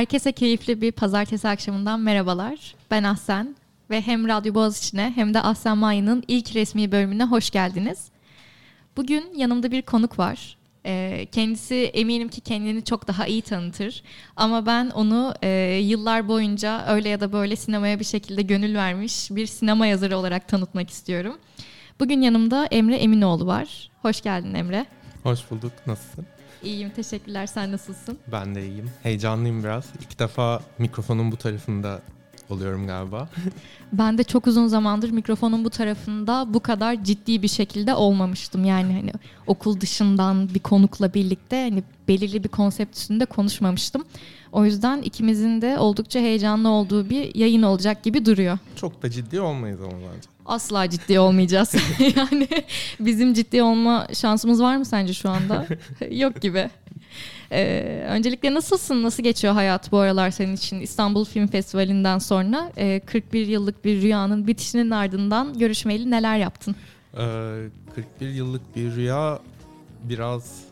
Herkese keyifli bir pazartesi akşamından merhabalar. Ben Ahsen ve hem Radyo Boğaziçi'ne hem de Ahsen Mayı'nın ilk resmi bölümüne hoş geldiniz. Bugün yanımda bir konuk var. Ee, kendisi eminim ki kendini çok daha iyi tanıtır. Ama ben onu e, yıllar boyunca öyle ya da böyle sinemaya bir şekilde gönül vermiş bir sinema yazarı olarak tanıtmak istiyorum. Bugün yanımda Emre Eminoğlu var. Hoş geldin Emre. Hoş bulduk. Nasılsın? İyiyim, teşekkürler. Sen nasılsın? Ben de iyiyim. Heyecanlıyım biraz. İlk defa mikrofonun bu tarafında oluyorum galiba. Ben de çok uzun zamandır mikrofonun bu tarafında bu kadar ciddi bir şekilde olmamıştım. Yani hani okul dışından bir konukla birlikte hani belirli bir konsept üstünde konuşmamıştım. O yüzden ikimizin de oldukça heyecanlı olduğu bir yayın olacak gibi duruyor. Çok da ciddi olmayız ama bence. Asla ciddi olmayacağız. yani bizim ciddi olma şansımız var mı sence şu anda? Yok gibi. Ee, öncelikle nasılsın? Nasıl geçiyor hayat bu aralar senin için? İstanbul Film Festivali'nden sonra e, 41 yıllık bir rüyanın bitişinin ardından görüşmeyeli neler yaptın? Ee, 41 yıllık bir rüya biraz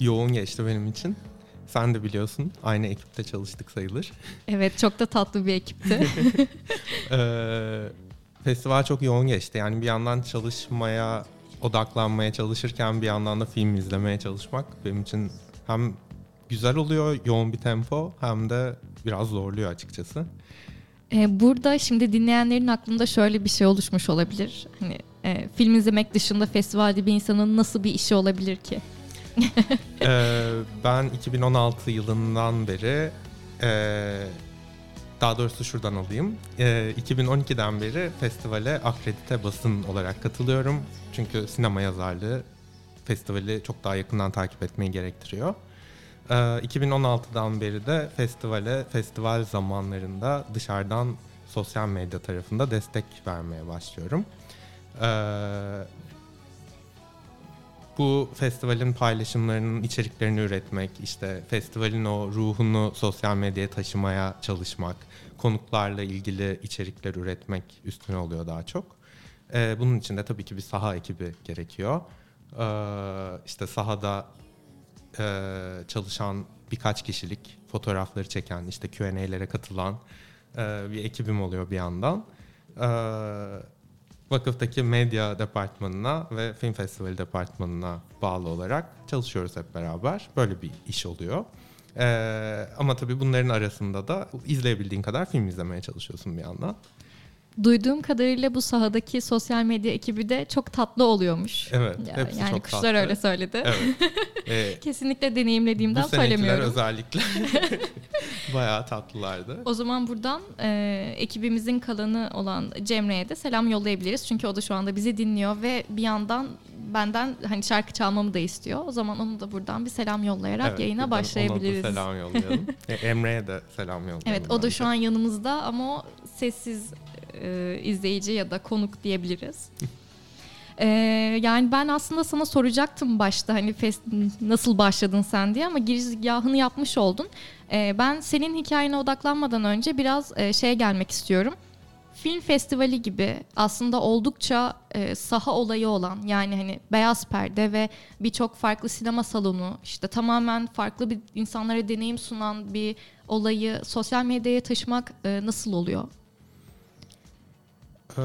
yoğun geçti benim için. Sen de biliyorsun aynı ekipte çalıştık sayılır. Evet çok da tatlı bir ekipti. ee, festival çok yoğun geçti. Yani bir yandan çalışmaya odaklanmaya çalışırken bir yandan da film izlemeye çalışmak benim için hem güzel oluyor yoğun bir tempo hem de biraz zorluyor açıkçası. Ee, burada şimdi dinleyenlerin aklında şöyle bir şey oluşmuş olabilir. Hani e, film izlemek dışında festivalde bir insanın nasıl bir işi olabilir ki? ee, ben 2016 yılından beri e, daha doğrusu şuradan alayım. E, 2012'den beri festivale akredite basın olarak katılıyorum. Çünkü sinema yazarlığı festivali çok daha yakından takip etmeyi gerektiriyor. 2016'dan ee, beri de festivale, festival zamanlarında dışarıdan sosyal medya tarafında destek vermeye başlıyorum. Ee, bu festivalin paylaşımlarının içeriklerini üretmek, işte festivalin o ruhunu sosyal medyaya taşımaya çalışmak, konuklarla ilgili içerikler üretmek üstüne oluyor daha çok. Ee, bunun için de tabii ki bir saha ekibi gerekiyor. İşte sahada e, çalışan birkaç kişilik fotoğrafları çeken işte Q&A'lere katılan e, bir ekibim oluyor bir yandan. E, vakıftaki medya departmanına ve film festivali departmanına bağlı olarak çalışıyoruz hep beraber. Böyle bir iş oluyor. Ee, ama tabii bunların arasında da izleyebildiğin kadar film izlemeye çalışıyorsun bir yandan. Duyduğum kadarıyla bu sahadaki sosyal medya ekibi de çok tatlı oluyormuş. Evet. Ya, hepsi yani çok kuşlar tatlı. öyle söyledi. Evet. Ee, Kesinlikle deneyimlediğimden bu söylemiyorum. Bu özellikle bayağı tatlılardı. O zaman buradan e, ekibimizin kalanı olan Cemre'ye de selam yollayabiliriz. Çünkü o da şu anda bizi dinliyor ve bir yandan benden hani şarkı çalmamı da istiyor. O zaman onu da buradan bir selam yollayarak evet, yayına başlayabiliriz. Ona da selam yollayalım. E, Emre'ye de selam yollayalım. Evet o da şu an yanımızda ama o sessiz e, izleyici ya da konuk diyebiliriz. Ee, yani ben aslında sana soracaktım başta hani fest, nasıl başladın sen diye ama girizgahını yapmış oldun. Ee, ben senin hikayene odaklanmadan önce biraz e, şeye gelmek istiyorum. Film festivali gibi aslında oldukça e, saha olayı olan yani hani beyaz perde ve birçok farklı sinema salonu işte tamamen farklı bir insanlara deneyim sunan bir olayı sosyal medyaya taşımak e, nasıl oluyor? Ee,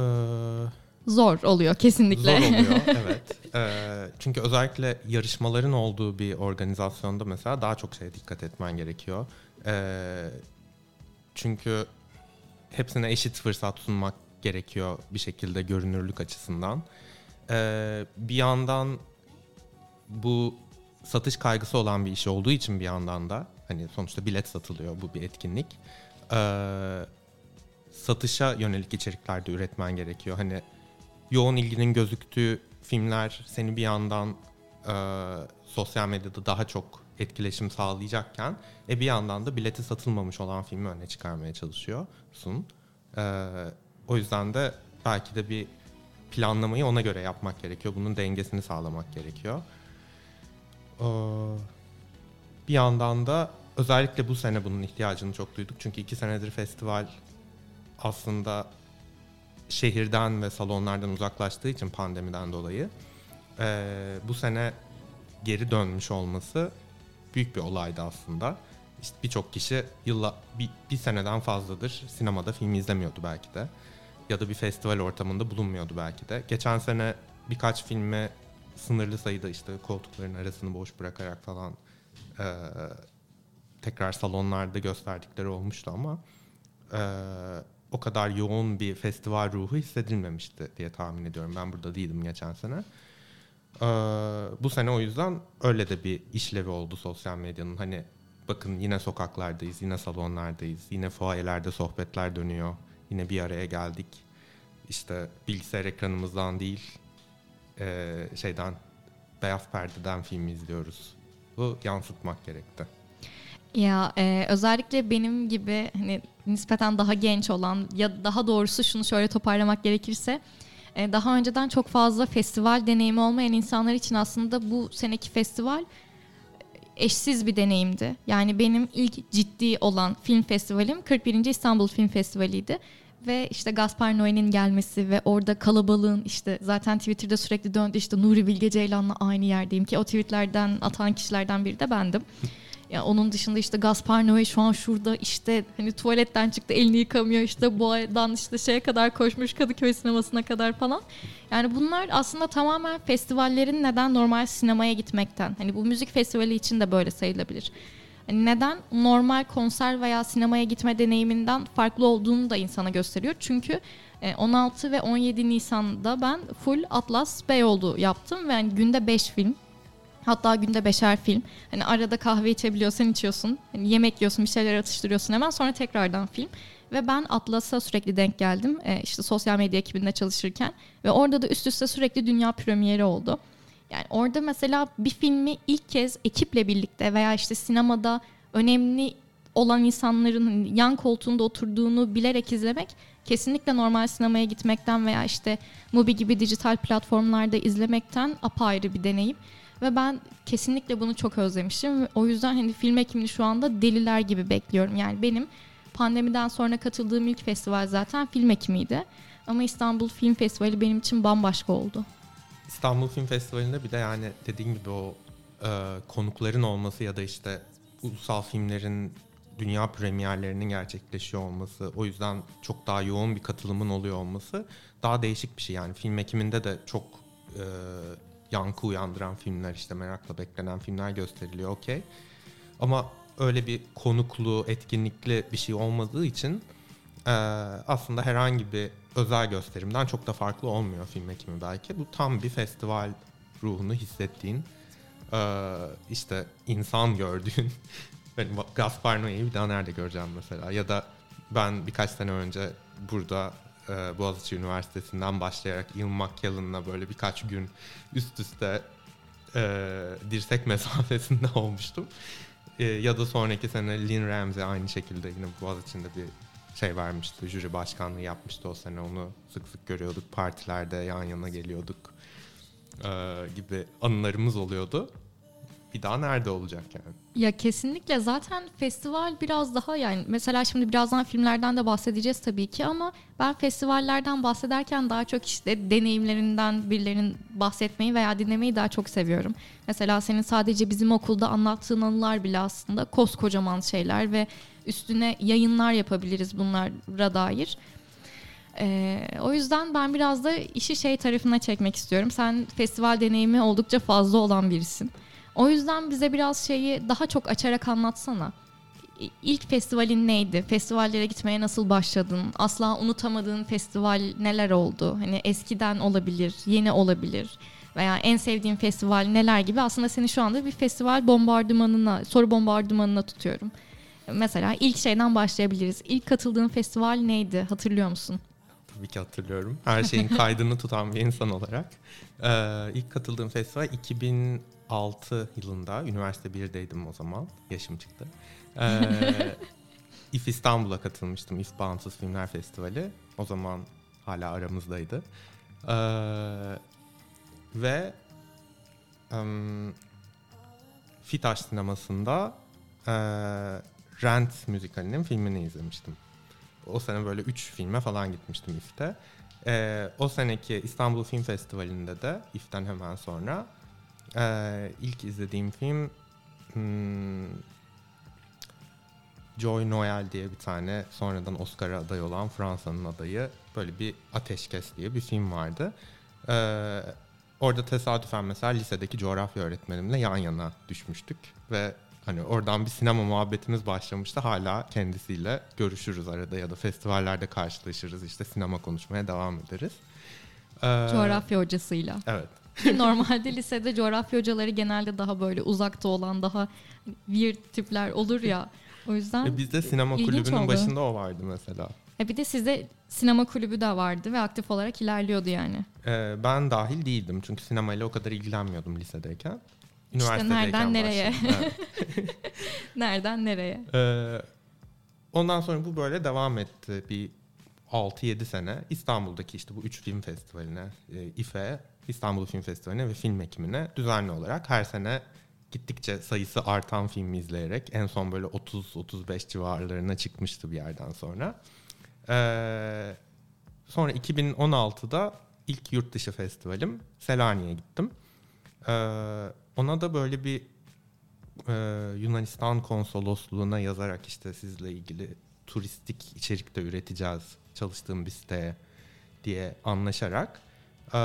zor oluyor kesinlikle. Zor oluyor evet. Ee, çünkü özellikle yarışmaların olduğu bir organizasyonda mesela daha çok şeye dikkat etmen gerekiyor. Ee, çünkü hepsine eşit fırsat sunmak gerekiyor bir şekilde görünürlük açısından. Ee, bir yandan bu satış kaygısı olan bir iş olduğu için bir yandan da hani sonuçta bilet satılıyor bu bir etkinlik. Ee, satışa yönelik içerikler de üretmen gerekiyor. Hani yoğun ilginin gözüktüğü filmler seni bir yandan e, sosyal medyada daha çok etkileşim sağlayacakken e bir yandan da bileti satılmamış olan filmi öne çıkarmaya çalışıyorsun. E, o yüzden de belki de bir planlamayı ona göre yapmak gerekiyor. Bunun dengesini sağlamak gerekiyor. E, bir yandan da özellikle bu sene bunun ihtiyacını çok duyduk. Çünkü iki senedir festival aslında şehirden ve salonlardan uzaklaştığı için pandemiden dolayı e, bu sene geri dönmüş olması büyük bir olaydı aslında. işte birçok kişi yılla bir, bir seneden fazladır sinemada film izlemiyordu belki de. Ya da bir festival ortamında bulunmuyordu belki de. Geçen sene birkaç filme sınırlı sayıda işte koltukların arasını boş bırakarak falan e, tekrar salonlarda gösterdikleri olmuştu ama e, o kadar yoğun bir festival ruhu hissedilmemişti diye tahmin ediyorum. Ben burada değildim geçen sene. Ee, bu sene o yüzden öyle de bir işlevi oldu sosyal medyanın. Hani bakın yine sokaklardayız, yine salonlardayız, yine fuayelerde sohbetler dönüyor. Yine bir araya geldik. İşte bilgisayar ekranımızdan değil, e, şeyden beyaz perdeden film izliyoruz. Bu yansıtmak gerekti. Ya e, özellikle benim gibi hani nispeten daha genç olan ya daha doğrusu şunu şöyle toparlamak gerekirse e, daha önceden çok fazla festival deneyimi olmayan insanlar için aslında bu seneki festival eşsiz bir deneyimdi. Yani benim ilk ciddi olan film festivalim 41. İstanbul Film Festivali'ydi. Ve işte Gaspar Noé'nin gelmesi ve orada kalabalığın işte zaten Twitter'da sürekli döndü işte Nuri Bilge Ceylan'la aynı yerdeyim ki o tweetlerden atan kişilerden biri de bendim. Ya onun dışında işte Gaspar Noé şu an şurada işte hani tuvaletten çıktı elini yıkamıyor işte boğadan işte şeye kadar koşmuş Kadıköy sinemasına kadar falan. Yani bunlar aslında tamamen festivallerin neden normal sinemaya gitmekten. Hani bu müzik festivali için de böyle sayılabilir. Hani neden normal konser veya sinemaya gitme deneyiminden farklı olduğunu da insana gösteriyor. Çünkü 16 e, ve 17 Nisan'da ben full Atlas Beyoğlu yaptım ve yani günde 5 film Hatta günde beşer film. Hani arada kahve içebiliyorsan içiyorsun. Hani yemek yiyorsun, bir şeyler atıştırıyorsun hemen. Sonra tekrardan film. Ve ben Atlas'a sürekli denk geldim. Ee, işte sosyal medya ekibinde çalışırken. Ve orada da üst üste sürekli dünya premieri oldu. Yani orada mesela bir filmi ilk kez ekiple birlikte veya işte sinemada önemli olan insanların yan koltuğunda oturduğunu bilerek izlemek kesinlikle normal sinemaya gitmekten veya işte Mubi gibi dijital platformlarda izlemekten apayrı bir deneyim. Ve ben kesinlikle bunu çok özlemişim. O yüzden hani film ekimini şu anda deliler gibi bekliyorum. Yani benim pandemiden sonra katıldığım ilk festival zaten film ekimiydi. Ama İstanbul Film Festivali benim için bambaşka oldu. İstanbul Film Festivali'nde bir de yani dediğin gibi o e, konukların olması ya da işte ulusal filmlerin dünya premierlerinin gerçekleşiyor olması, o yüzden çok daha yoğun bir katılımın oluyor olması daha değişik bir şey. Yani film ekiminde de çok e, yankı uyandıran filmler işte merakla beklenen filmler gösteriliyor okey. Ama öyle bir konuklu, etkinlikli bir şey olmadığı için e, aslında herhangi bir özel gösterimden çok da farklı olmuyor film ekimi belki. Bu tam bir festival ruhunu hissettiğin, e, işte insan gördüğün. ben Gaspar Noé'yi bir daha nerede göreceğim mesela? Ya da ben birkaç sene önce burada e, Boğaziçi Üniversitesi'nden başlayarak Ian McKellen'la böyle birkaç gün üst üste e, dirsek mesafesinde olmuştum. E, ya da sonraki sene Lynn Ramsey aynı şekilde yine Boğaziçi'nde bir şey vermişti. Jüri başkanlığı yapmıştı o sene. Onu sık sık görüyorduk. Partilerde yan yana geliyorduk. E, gibi anılarımız oluyordu bir daha nerede olacak yani? Ya kesinlikle zaten festival biraz daha yani mesela şimdi birazdan filmlerden de bahsedeceğiz tabii ki ama ben festivallerden bahsederken daha çok işte deneyimlerinden birilerinin bahsetmeyi veya dinlemeyi daha çok seviyorum. Mesela senin sadece bizim okulda anlattığın anılar bile aslında koskocaman şeyler ve üstüne yayınlar yapabiliriz bunlara dair. Ee, o yüzden ben biraz da işi şey tarafına çekmek istiyorum. Sen festival deneyimi oldukça fazla olan birisin. O yüzden bize biraz şeyi daha çok açarak anlatsana. İlk festivalin neydi? Festivallere gitmeye nasıl başladın? Asla unutamadığın festival neler oldu? Hani eskiden olabilir, yeni olabilir veya en sevdiğin festival neler gibi aslında seni şu anda bir festival bombardımanına, soru bombardımanına tutuyorum. Mesela ilk şeyden başlayabiliriz. İlk katıldığın festival neydi? Hatırlıyor musun? Tabii ki hatırlıyorum. Her şeyin kaydını tutan bir insan olarak. Ee, ilk katıldığım festival 2000 2006 yılında üniversite 1'deydim o zaman. Yaşım çıktı. Ee, İF İstanbul'a katılmıştım. İF Bağımsız Filmler Festivali. O zaman hala aramızdaydı. Ee, ve um, Fitaş sinemasında e, Rent müzikalinin filmini izlemiştim. O sene böyle üç filme falan gitmiştim İF'te. Ee, o seneki İstanbul Film Festivali'nde de İF'ten hemen sonra ee, ilk izlediğim film hmm, Joy Noel diye bir tane sonradan Oscar'a aday olan Fransa'nın adayı böyle bir Ateşkes diye bir film vardı. Ee, orada tesadüfen mesela lisedeki coğrafya öğretmenimle yan yana düşmüştük ve hani oradan bir sinema muhabbetimiz başlamıştı. Hala kendisiyle görüşürüz arada ya da festivallerde karşılaşırız. İşte sinema konuşmaya devam ederiz. Ee, coğrafya hocasıyla. Evet. Normalde lisede coğrafya hocaları genelde daha böyle uzakta olan daha weird tipler olur ya. O yüzden e bizde sinema kulübünün oldu. başında o vardı mesela. E bir de sizde sinema kulübü de vardı ve aktif olarak ilerliyordu yani. Ee, ben dahil değildim çünkü sinemayla o kadar ilgilenmiyordum lisedeyken. İşte nereden nereye? nereden nereye? Ee, ondan sonra bu böyle devam etti bir 6-7 sene. İstanbul'daki işte bu 3 film festivaline, e, İFE, İstanbul Film Festivali'ne ve film ekimine düzenli olarak her sene gittikçe sayısı artan film izleyerek en son böyle 30-35 civarlarına çıkmıştı bir yerden sonra. Ee, sonra 2016'da ilk yurt dışı festivalim Selanik'e gittim. Ee, ona da böyle bir e, Yunanistan konsolosluğuna yazarak işte sizle ilgili turistik içerikte üreteceğiz çalıştığım bir siteye diye anlaşarak e,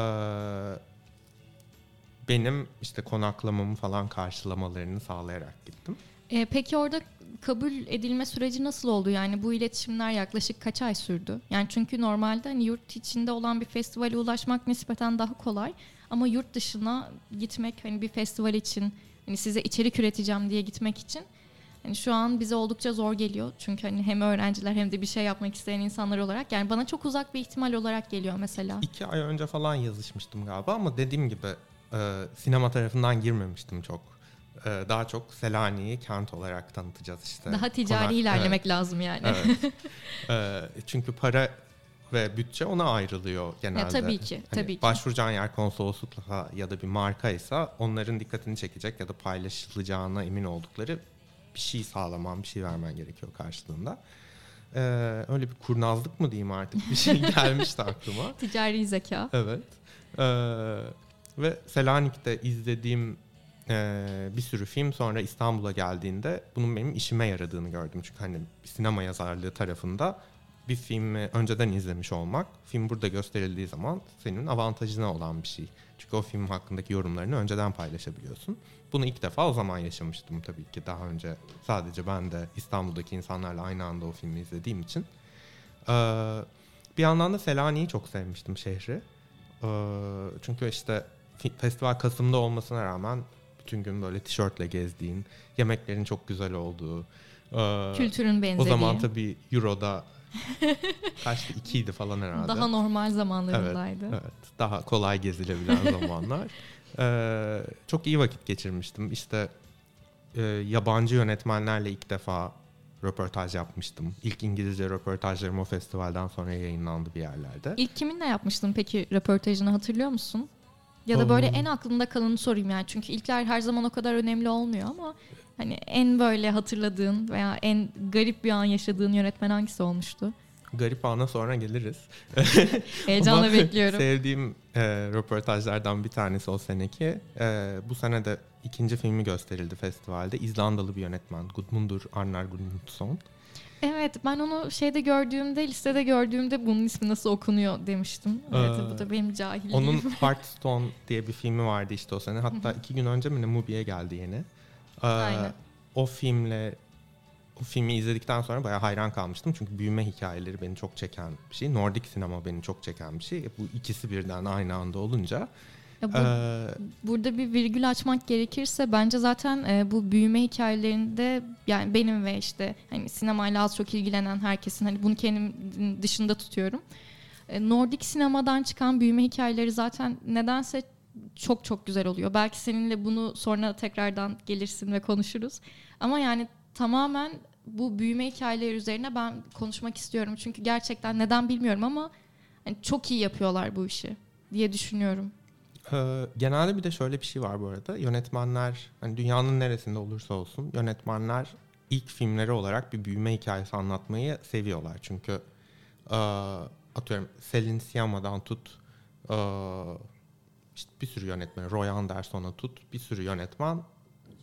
benim işte konaklamamı falan karşılamalarını sağlayarak gittim. E, peki orada kabul edilme süreci nasıl oldu? Yani bu iletişimler yaklaşık kaç ay sürdü? Yani çünkü normalde hani yurt içinde olan bir festivale ulaşmak nispeten daha kolay. Ama yurt dışına gitmek hani bir festival için hani size içerik üreteceğim diye gitmek için hani şu an bize oldukça zor geliyor. Çünkü hani hem öğrenciler hem de bir şey yapmak isteyen insanlar olarak yani bana çok uzak bir ihtimal olarak geliyor mesela. İki ay önce falan yazışmıştım galiba ama dediğim gibi e, sinema tarafından girmemiştim çok. E, daha çok Selanik'i kent olarak tanıtacağız işte. Daha ticari Konak, ilerlemek evet. lazım yani. Evet. e, çünkü para ve bütçe ona ayrılıyor genelde. Ya, tabii ki. Hani tabii ki. Başvuracağın yer konsoloslukla ya da bir markaysa onların dikkatini çekecek ya da paylaşılacağına emin oldukları bir şey sağlaman, bir şey vermen gerekiyor karşılığında. Ee, öyle bir kurnazlık mı diyeyim artık bir şey gelmişti aklıma. Ticari zeka. Evet. Ee, ve Selanik'te izlediğim e, bir sürü film sonra İstanbul'a geldiğinde bunun benim işime yaradığını gördüm. Çünkü hani sinema yazarlığı tarafında bir filmi önceden izlemiş olmak film burada gösterildiği zaman senin avantajına olan bir şey. Çünkü o film hakkındaki yorumlarını önceden paylaşabiliyorsun. Bunu ilk defa o zaman yaşamıştım tabii ki. Daha önce sadece ben de İstanbul'daki insanlarla aynı anda o filmi izlediğim için. Ee, bir yandan da Selanik'i çok sevmiştim şehri. Ee, çünkü işte festival Kasım'da olmasına rağmen bütün gün böyle tişörtle gezdiğin, yemeklerin çok güzel olduğu. E, Kültürün benzediği. O zaman tabii Euro'da kaçtı? ikiydi falan herhalde. Daha normal zamanlarındaydı. Evet, evet. daha kolay gezilebilen zamanlar. Ee, çok iyi vakit geçirmiştim. İşte e, yabancı yönetmenlerle ilk defa röportaj yapmıştım. İlk İngilizce röportajlarım o festivalden sonra yayınlandı bir yerlerde. İlk kiminle yapmıştın peki röportajını hatırlıyor musun? Ya da böyle en aklında kalanı sorayım yani. Çünkü ilkler her zaman o kadar önemli olmuyor ama hani en böyle hatırladığın veya en garip bir an yaşadığın yönetmen hangisi olmuştu? Garip ana sonra geliriz. Heyecanla bekliyorum. Sevdiğim e, röportajlardan bir tanesi o seneki. E, bu sene de ikinci filmi gösterildi festivalde. İzlandalı bir yönetmen Gudmundur Arnar Gudmundsson. Evet ben onu şeyde gördüğümde listede gördüğümde bunun ismi nasıl okunuyor demiştim. Evet ee, bu da benim cahilliğim. Onun Heartstone diye bir filmi vardı işte o sene. Hatta iki gün önce mi ne Mubi'ye geldi yeni. Ee, Aynen. O filmle o filmi izledikten sonra bayağı hayran kalmıştım. Çünkü büyüme hikayeleri beni çok çeken bir şey. Nordik sinema beni çok çeken bir şey. Bu ikisi birden aynı anda olunca ya bu, ee, burada bir virgül açmak gerekirse bence zaten e, bu büyüme hikayelerinde yani benim ve işte hani sinemayla az çok ilgilenen herkesin hani bunu kendim dışında tutuyorum. E, Nordik sinemadan çıkan büyüme hikayeleri zaten nedense çok çok güzel oluyor. Belki seninle bunu sonra tekrardan gelirsin ve konuşuruz. Ama yani tamamen bu büyüme hikayeleri üzerine ben konuşmak istiyorum. Çünkü gerçekten neden bilmiyorum ama yani çok iyi yapıyorlar bu işi diye düşünüyorum. Ee, genelde bir de şöyle bir şey var bu arada. Yönetmenler hani dünyanın neresinde olursa olsun yönetmenler ilk filmleri olarak bir büyüme hikayesi anlatmayı seviyorlar. Çünkü e, atıyorum Selin Siama'dan tut e, işte bir sürü yönetmen Roy Anderson'a tut bir sürü yönetmen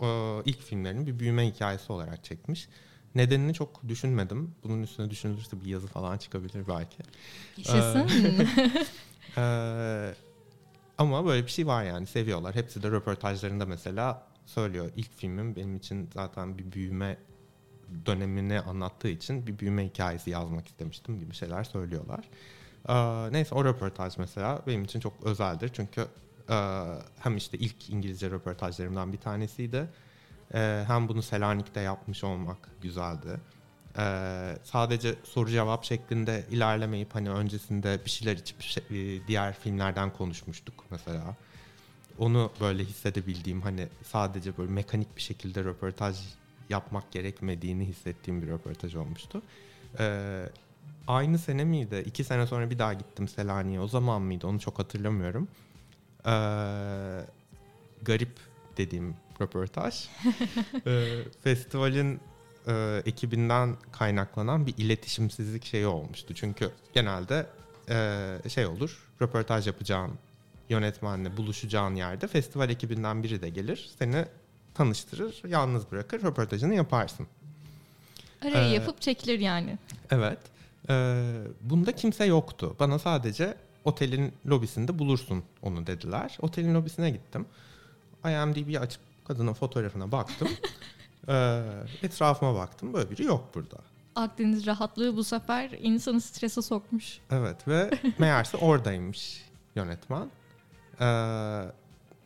e, ilk filmlerini bir büyüme hikayesi olarak çekmiş. Nedenini çok düşünmedim. Bunun üstüne düşünülürse bir yazı falan çıkabilir belki. Yaşasın. Ee, ama böyle bir şey var yani seviyorlar. Hepsi de röportajlarında mesela söylüyor. İlk filmim benim için zaten bir büyüme dönemini anlattığı için bir büyüme hikayesi yazmak istemiştim gibi şeyler söylüyorlar. Ee, neyse o röportaj mesela benim için çok özeldir. Çünkü e, hem işte ilk İngilizce röportajlarımdan bir tanesiydi. E, hem bunu Selanik'te yapmış olmak güzeldi. E, sadece soru cevap şeklinde ilerlemeyip hani öncesinde bir şeyler içip şey- e, diğer filmlerden konuşmuştuk mesela. Onu böyle hissedebildiğim hani sadece böyle mekanik bir şekilde röportaj yapmak gerekmediğini hissettiğim bir röportaj olmuştu. Aynı sene miydi? İki sene sonra bir daha gittim Selanik'e. O zaman mıydı? Onu çok hatırlamıyorum. Ee, garip dediğim röportaj. Ee, festivalin e, ekibinden kaynaklanan bir iletişimsizlik şeyi olmuştu. Çünkü genelde e, şey olur, röportaj yapacağın yönetmenle buluşacağın yerde festival ekibinden biri de gelir, seni tanıştırır, yalnız bırakır, röportajını yaparsın. Araya Ee, yapıp çekilir yani. Evet. Ee, bunda kimse yoktu. Bana sadece otelin lobisinde bulursun onu dediler. Otelin lobisine gittim. IMDb'yi açıp kadının fotoğrafına baktım. Ee, etrafıma baktım. Böyle biri yok burada. Akdeniz rahatlığı bu sefer insanı strese sokmuş. Evet ve meğerse oradaymış yönetmen. Ee,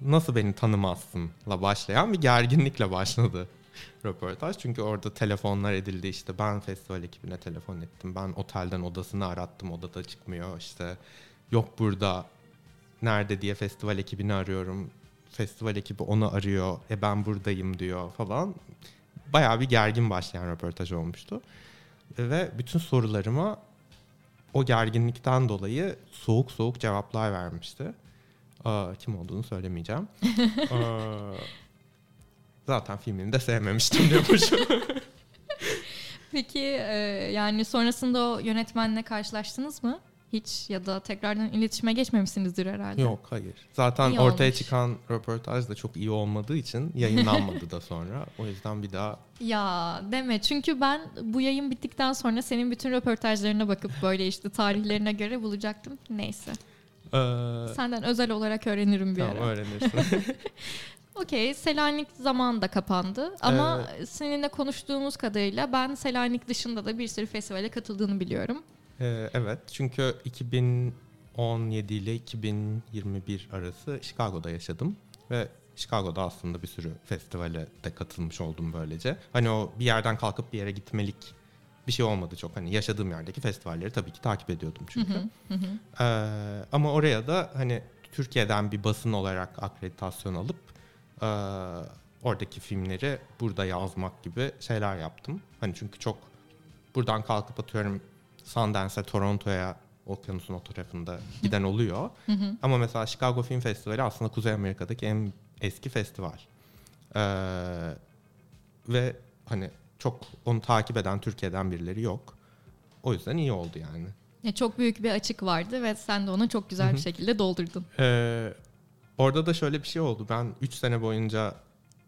nasıl beni tanımazsınla başlayan bir gerginlikle başladı röportaj. Çünkü orada telefonlar edildi işte ben festival ekibine telefon ettim. Ben otelden odasını arattım odada çıkmıyor işte yok burada nerede diye festival ekibini arıyorum. Festival ekibi onu arıyor e ben buradayım diyor falan. Bayağı bir gergin başlayan röportaj olmuştu. Ve bütün sorularıma o gerginlikten dolayı soğuk soğuk cevaplar vermişti. Aa, kim olduğunu söylemeyeceğim. Aa, zaten filmini de sevmemiştim diyormuşum. Peki e, yani sonrasında o yönetmenle karşılaştınız mı? Hiç ya da tekrardan iletişime geçmemişsinizdir herhalde. Yok hayır. Zaten İyi ortaya olmuş. çıkan röportaj da çok iyi olmadığı için yayınlanmadı da sonra. O yüzden bir daha Ya deme çünkü ben bu yayın bittikten sonra senin bütün röportajlarına bakıp böyle işte tarihlerine göre bulacaktım. Neyse. eee, Senden özel olarak öğrenirim bir tamam ara. öğrenirsin. Okey Selanik zaman da kapandı ama seninle konuştuğumuz kadarıyla ben Selanik dışında da bir sürü festivale katıldığını biliyorum. Ee, evet çünkü 2017 ile 2021 arası Chicago'da yaşadım ve Chicago'da aslında bir sürü festivale de katılmış oldum böylece. Hani o bir yerden kalkıp bir yere gitmelik bir şey olmadı çok. Hani yaşadığım yerdeki festivalleri tabii ki takip ediyordum çünkü. Ee, ama oraya da hani Türkiye'den bir basın olarak akreditasyon alıp e, oradaki filmleri burada yazmak gibi şeyler yaptım. Hani çünkü çok buradan kalkıp atıyorum Sundance'e, Toronto'ya okyanusun o tarafında giden oluyor. Ama mesela Chicago Film Festivali aslında Kuzey Amerika'daki en eski festival. Ee, ve hani çok onu takip eden Türkiye'den birileri yok. O yüzden iyi oldu yani. Ya çok büyük bir açık vardı ve sen de onu çok güzel bir şekilde doldurdun. Ee, orada da şöyle bir şey oldu. Ben 3 sene boyunca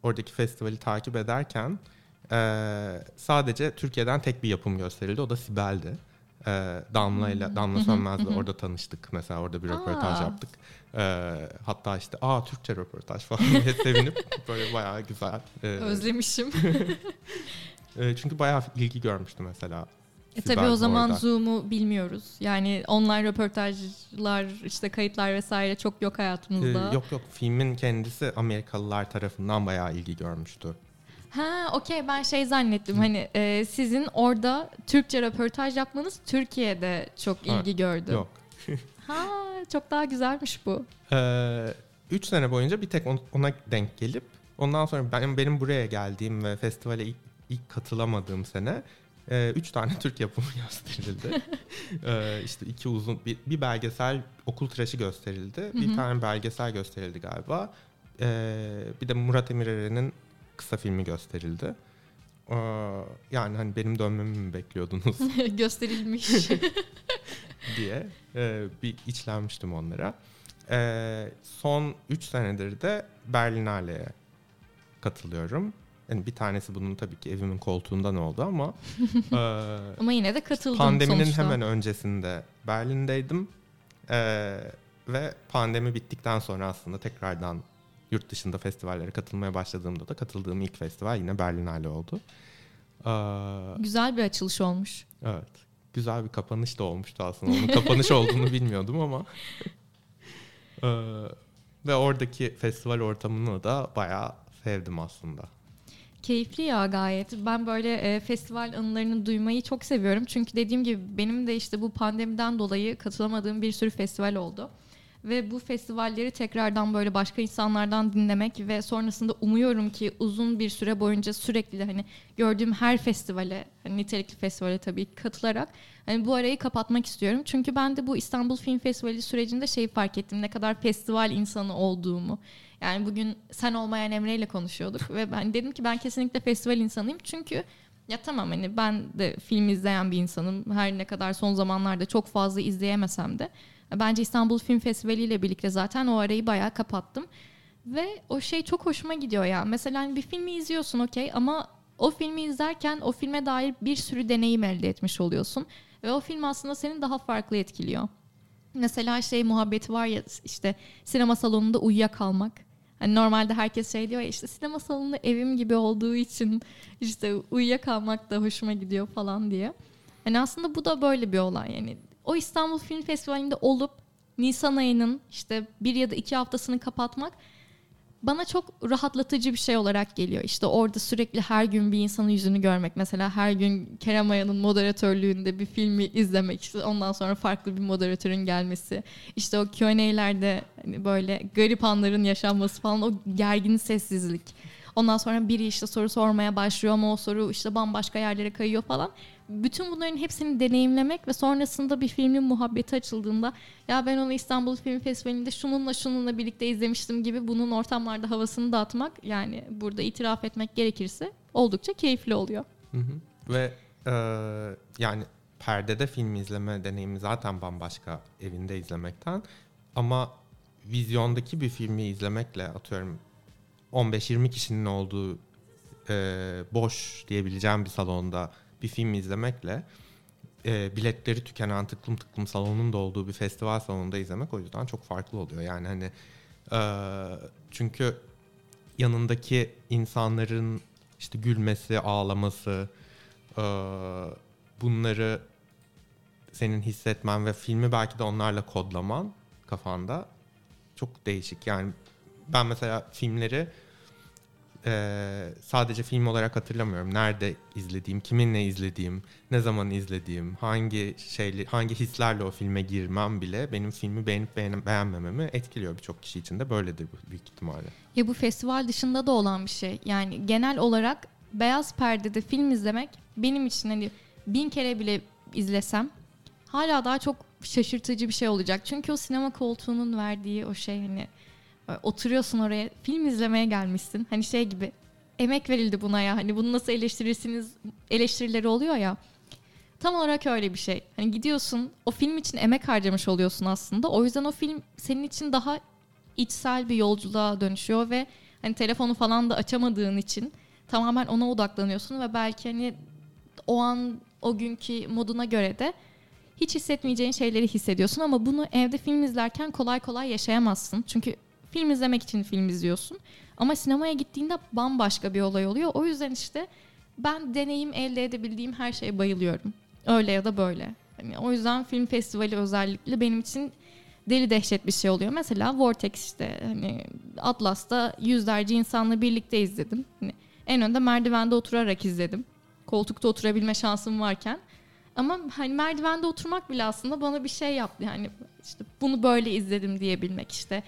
oradaki festivali takip ederken ee, sadece Türkiye'den tek bir yapım gösterildi. O da Sibel'di. Ee, Damla ile Damla Sönmez'le orada tanıştık. Mesela orada bir röportaj Aa. yaptık. Ee, hatta işte aa Türkçe röportaj falan diye sevinip böyle bayağı güzel. Ee, Özlemişim. e, çünkü bayağı ilgi görmüştü mesela. E tabii o zaman orada. Zoom'u bilmiyoruz. Yani online röportajlar, işte kayıtlar vesaire çok yok Ee, hayatımızda. yok yok filmin kendisi Amerikalılar tarafından bayağı ilgi görmüştü. Ha okey ben şey zannettim hani e, sizin orada Türkçe röportaj yapmanız Türkiye'de çok Ha, ilgi gördü. Yok. Ha çok daha güzelmiş bu. Ee, üç sene boyunca bir tek on- ona denk gelip ondan sonra benim, benim buraya geldiğim ve festivale ilk, ilk katılamadığım sene e, üç tane Türk yapımı gösterildi. ee, işte iki uzun bir, bir belgesel okul tıraşı gösterildi. Bir tane belgesel gösterildi galiba. Ee, bir de Murat Emire'nin kısa filmi gösterildi. Ee, yani hani benim dönmemi mi bekliyordunuz Gösterilmiş. diye e, bir içlenmiştim onlara. E, son 3 senedir de Berlinale'ye katılıyorum. Hani bir tanesi bunun tabii ki evimin koltuğundan oldu ama e, Ama yine de katıldım pandeminin sonuçta. hemen öncesinde Berlin'deydim. E, ve pandemi bittikten sonra aslında tekrardan yurt dışında festivallere katılmaya başladığımda da katıldığım ilk festival yine Berlinale oldu. E, Güzel bir açılış olmuş. evet. Güzel bir kapanış da olmuştu aslında. Onun kapanış olduğunu bilmiyordum ama. E, ve oradaki festival ortamını da bayağı sevdim aslında. Keyifli ya gayet. Ben böyle e, festival anılarını duymayı çok seviyorum. Çünkü dediğim gibi benim de işte bu pandemiden dolayı katılamadığım bir sürü festival oldu. Ve bu festivalleri tekrardan böyle başka insanlardan dinlemek ve sonrasında umuyorum ki uzun bir süre boyunca sürekli hani gördüğüm her festivale, hani nitelikli festivale tabii katılarak hani bu arayı kapatmak istiyorum. Çünkü ben de bu İstanbul Film Festivali sürecinde şeyi fark ettim. Ne kadar festival insanı olduğumu. Yani bugün sen olmayan Emre ile konuşuyorduk ve ben dedim ki ben kesinlikle festival insanıyım. Çünkü ya tamam hani ben de film izleyen bir insanım. Her ne kadar son zamanlarda çok fazla izleyemesem de. Bence İstanbul Film Festivali ile birlikte zaten o arayı bayağı kapattım. Ve o şey çok hoşuma gidiyor ya. Mesela hani bir filmi izliyorsun okey ama o filmi izlerken o filme dair bir sürü deneyim elde etmiş oluyorsun. Ve o film aslında seni daha farklı etkiliyor. Mesela şey muhabbeti var ya işte sinema salonunda uyuyakalmak. Hani normalde herkes şey diyor ya işte sinema salonu evim gibi olduğu için işte uyuyakalmak da hoşuma gidiyor falan diye. Hani aslında bu da böyle bir olay yani. O İstanbul Film Festivali'nde olup Nisan ayının işte bir ya da iki haftasını kapatmak bana çok rahatlatıcı bir şey olarak geliyor. İşte orada sürekli her gün bir insanın yüzünü görmek. Mesela her gün Kerem Aya'nın moderatörlüğünde bir filmi izlemek. İşte ondan sonra farklı bir moderatörün gelmesi. İşte o Q&A'lerde hani böyle garip anların yaşanması falan. O gergin sessizlik. Ondan sonra biri işte soru sormaya başlıyor ama o soru işte bambaşka yerlere kayıyor falan. Bütün bunların hepsini deneyimlemek ve sonrasında bir filmin muhabbeti açıldığında ya ben onu İstanbul Film Festivali'nde şununla şununla birlikte izlemiştim gibi bunun ortamlarda havasını dağıtmak yani burada itiraf etmek gerekirse oldukça keyifli oluyor. Hı hı. Ve e, yani perdede film izleme deneyimi zaten bambaşka evinde izlemekten. Ama vizyondaki bir filmi izlemekle atıyorum 15-20 kişinin olduğu e, boş diyebileceğim bir salonda bir film izlemekle e, biletleri tükenen tıklım tıklım salonun da olduğu bir festival salonunda izlemek o yüzden çok farklı oluyor. Yani hani e, çünkü yanındaki insanların işte gülmesi, ağlaması, e, bunları senin hissetmen ve filmi belki de onlarla kodlaman kafanda çok değişik. Yani ben mesela filmleri e, sadece film olarak hatırlamıyorum. Nerede izlediğim, kiminle izlediğim, ne zaman izlediğim, hangi şeyli, hangi hislerle o filme girmem bile benim filmi beğenip beğen- beğenmememi etkiliyor. Birçok kişi için de böyledir büyük ihtimalle. Ya bu festival dışında da olan bir şey. Yani genel olarak beyaz perdede film izlemek benim için hani bin kere bile izlesem hala daha çok şaşırtıcı bir şey olacak. Çünkü o sinema koltuğunun verdiği o şey hani oturuyorsun oraya film izlemeye gelmişsin. Hani şey gibi emek verildi buna ya hani bunu nasıl eleştirirsiniz eleştirileri oluyor ya. Tam olarak öyle bir şey. Hani gidiyorsun o film için emek harcamış oluyorsun aslında. O yüzden o film senin için daha içsel bir yolculuğa dönüşüyor ve hani telefonu falan da açamadığın için tamamen ona odaklanıyorsun ve belki hani o an o günkü moduna göre de hiç hissetmeyeceğin şeyleri hissediyorsun ama bunu evde film izlerken kolay kolay yaşayamazsın. Çünkü film izlemek için film izliyorsun. Ama sinemaya gittiğinde bambaşka bir olay oluyor. O yüzden işte ben deneyim elde edebildiğim her şeye bayılıyorum. Öyle ya da böyle. Hani o yüzden film festivali özellikle benim için deli dehşet bir şey oluyor. Mesela Vortex işte hani Atlas'ta yüzlerce insanla birlikte izledim. Hani en önde merdivende oturarak izledim. Koltukta oturabilme şansım varken. Ama hani merdivende oturmak bile aslında bana bir şey yaptı. Yani işte bunu böyle izledim diyebilmek işte.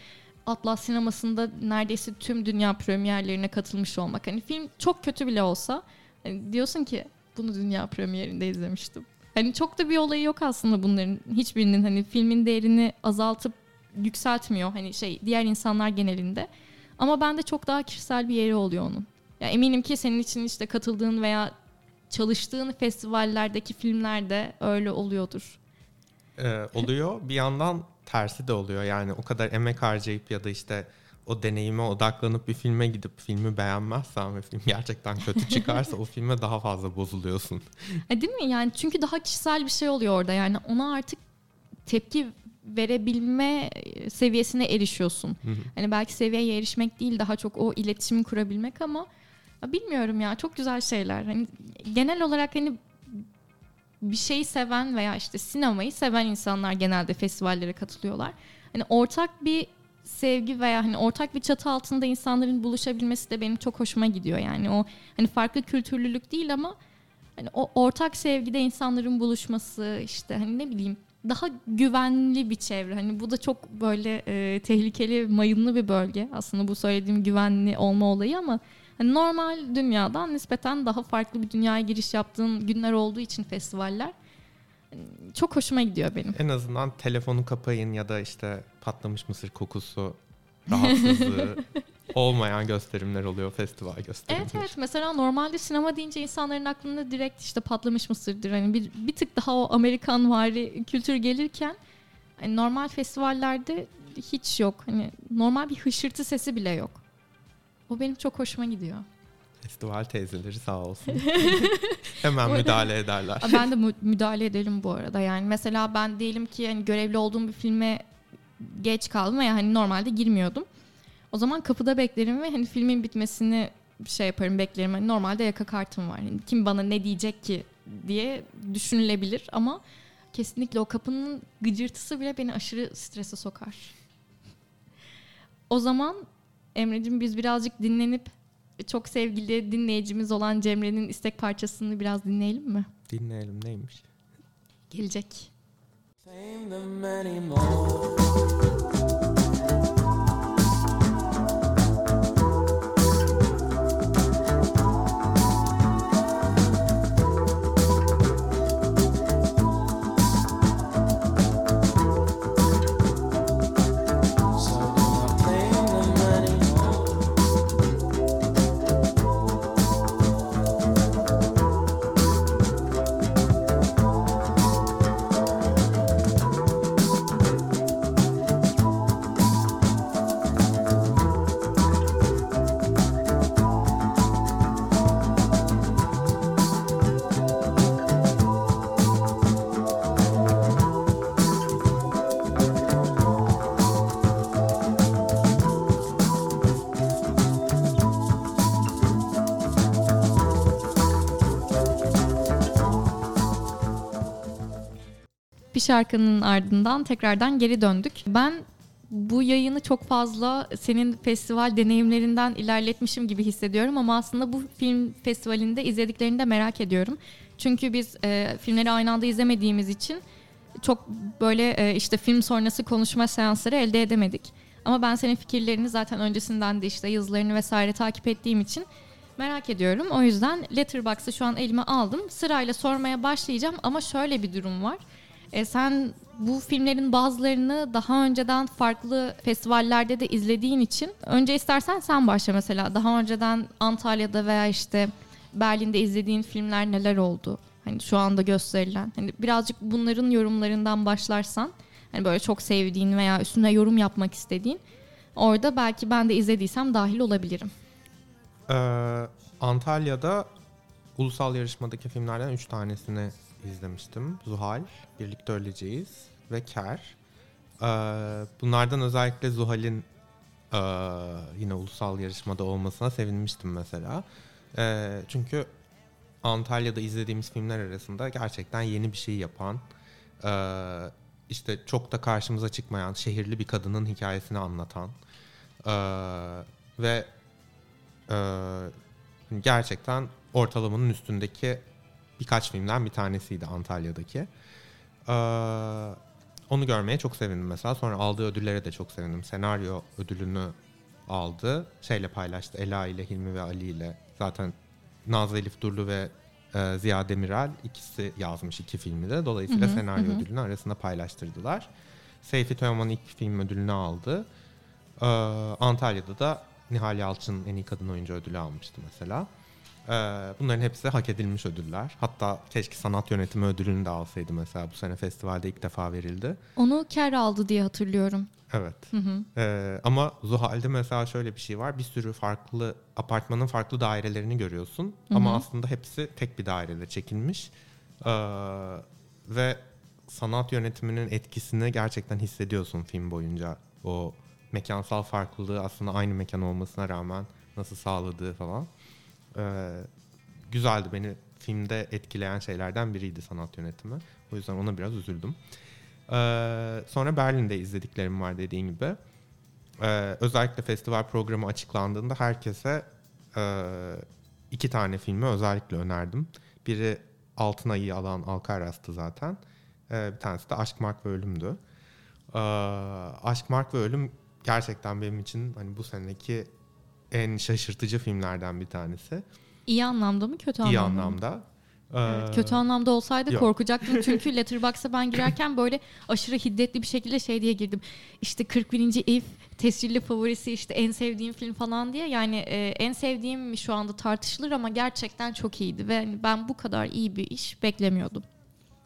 Atlas sinemasında neredeyse tüm dünya premierlerine katılmış olmak. Hani film çok kötü bile olsa hani diyorsun ki bunu dünya premierinde izlemiştim. Hani çok da bir olayı yok aslında bunların hiçbirinin hani filmin değerini azaltıp yükseltmiyor hani şey diğer insanlar genelinde. Ama bende çok daha kişisel bir yeri oluyor onun. Ya eminim ki senin için işte katıldığın veya çalıştığın festivallerdeki filmlerde öyle oluyordur. Ee, oluyor. bir yandan tersi de oluyor. Yani o kadar emek harcayıp ya da işte o deneyime odaklanıp bir filme gidip filmi beğenmezsen ve film gerçekten kötü çıkarsa o filme daha fazla bozuluyorsun. E değil mi? Yani çünkü daha kişisel bir şey oluyor orada. Yani ona artık tepki verebilme seviyesine erişiyorsun. Hani belki seviyeye erişmek değil daha çok o iletişimi kurabilmek ama ya bilmiyorum ya çok güzel şeyler. Hani genel olarak hani bir şeyi seven veya işte sinemayı seven insanlar genelde festivallere katılıyorlar. Hani ortak bir sevgi veya hani ortak bir çatı altında insanların buluşabilmesi de benim çok hoşuma gidiyor. Yani o hani farklı kültürlülük değil ama hani o ortak sevgide insanların buluşması işte hani ne bileyim daha güvenli bir çevre. Hani bu da çok böyle e, tehlikeli, mayınlı bir bölge. Aslında bu söylediğim güvenli olma olayı ama hani normal dünyadan nispeten daha farklı bir dünyaya giriş yaptığın günler olduğu için festivaller çok hoşuma gidiyor benim. En azından telefonu kapayın ya da işte patlamış mısır kokusu rahatsızlığı olmayan gösterimler oluyor festival gösterimleri. Evet evet mesela normalde sinema deyince insanların aklına direkt işte patlamış mısırdır. Hani bir, bir tık daha o Amerikan vari kültür gelirken hani normal festivallerde hiç yok. Hani normal bir hışırtı sesi bile yok. O benim çok hoşuma gidiyor. Festival teyzeleri sağ olsun. Hemen müdahale ederler. Ben de müdahale edelim bu arada. Yani mesela ben diyelim ki hani görevli olduğum bir filme geç kaldım veya hani normalde girmiyordum. O zaman kapıda beklerim ve hani filmin bitmesini şey yaparım beklerim. Hani normalde yaka kartım var. Yani kim bana ne diyecek ki diye düşünülebilir ama kesinlikle o kapının gıcırtısı bile beni aşırı strese sokar. O zaman Emre'cim biz birazcık dinlenip çok sevgili dinleyicimiz olan Cemre'nin istek parçasını biraz dinleyelim mi? Dinleyelim neymiş? Gelecek. Şarkının ardından tekrardan geri döndük. Ben bu yayını çok fazla senin festival deneyimlerinden ilerletmişim gibi hissediyorum ama aslında bu film festivalinde izlediklerini de merak ediyorum. Çünkü biz e, filmleri aynı anda izlemediğimiz için çok böyle e, işte film sonrası konuşma seansları elde edemedik. Ama ben senin fikirlerini zaten öncesinden de işte yazılarını vesaire takip ettiğim için merak ediyorum. O yüzden Letterboxd'ı şu an elime aldım. Sırayla sormaya başlayacağım ama şöyle bir durum var. E, sen bu filmlerin bazılarını daha önceden farklı festivallerde de izlediğin için önce istersen sen başla mesela. Daha önceden Antalya'da veya işte Berlin'de izlediğin filmler neler oldu? Hani şu anda gösterilen. Hani birazcık bunların yorumlarından başlarsan hani böyle çok sevdiğin veya üstüne yorum yapmak istediğin orada belki ben de izlediysem dahil olabilirim. Ee, Antalya'da ulusal yarışmadaki filmlerden 3 tanesini izlemiştim. Zuhal, Birlikte Öleceğiz ve Ker. Ee, bunlardan özellikle Zuhal'in e, yine ulusal yarışmada olmasına sevinmiştim mesela. E, çünkü Antalya'da izlediğimiz filmler arasında gerçekten yeni bir şey yapan, e, işte çok da karşımıza çıkmayan şehirli bir kadının hikayesini anlatan e, ve e, gerçekten ortalamanın üstündeki birkaç filmden bir tanesiydi Antalya'daki. Ee, onu görmeye çok sevindim mesela. Sonra aldığı ödüllere de çok sevindim. Senaryo ödülünü aldı. Şeyle paylaştı. Ela ile Hilmi ve Ali ile. Zaten Nazlı Elif Durlu ve e, Ziya Demirel ikisi yazmış iki filmi de. Dolayısıyla hı hı, senaryo hı. ödülünü arasında paylaştırdılar. Seyfi Teoman ilk film ödülünü aldı. Ee, Antalya'da da Nihal Yalçın en iyi kadın oyuncu ödülü almıştı mesela. Ee, bunların hepsi hak edilmiş ödüller. Hatta keşke sanat yönetimi ödülünü de alsaydı mesela bu sene festivalde ilk defa verildi. Onu Ker aldı diye hatırlıyorum. Evet. Hı hı. Ee, ama Zuhal'de mesela şöyle bir şey var. Bir sürü farklı apartmanın farklı dairelerini görüyorsun. Hı Ama hı. aslında hepsi tek bir dairede çekilmiş. Ee, ve sanat yönetiminin etkisini gerçekten hissediyorsun film boyunca. O mekansal farklılığı aslında aynı mekan olmasına rağmen nasıl sağladığı falan. Ee, güzeldi beni filmde etkileyen şeylerden biriydi sanat yönetimi. O yüzden ona biraz üzüldüm. Ee, sonra Berlin'de izlediklerim var dediğin gibi. Ee, özellikle festival programı açıklandığında herkese e, iki tane filmi özellikle önerdim. Biri Altın Ayı alan Alcaraz'tı zaten. Ee, bir tanesi de Aşk, Mark ve Ölüm'dü. Ee, Aşk, Mark ve Ölüm gerçekten benim için hani bu seneki en şaşırtıcı filmlerden bir tanesi. İyi anlamda mı kötü anlamda İyi mı? anlamda. Evet, Ee, kötü anlamda olsaydı yok. korkacaktım çünkü Letterboxd'a ben girerken böyle aşırı hiddetli bir şekilde şey diye girdim. İşte 41. If tescilli favorisi işte en sevdiğim film falan diye. Yani e, en sevdiğim şu anda tartışılır ama gerçekten çok iyiydi ve hani ben bu kadar iyi bir iş beklemiyordum.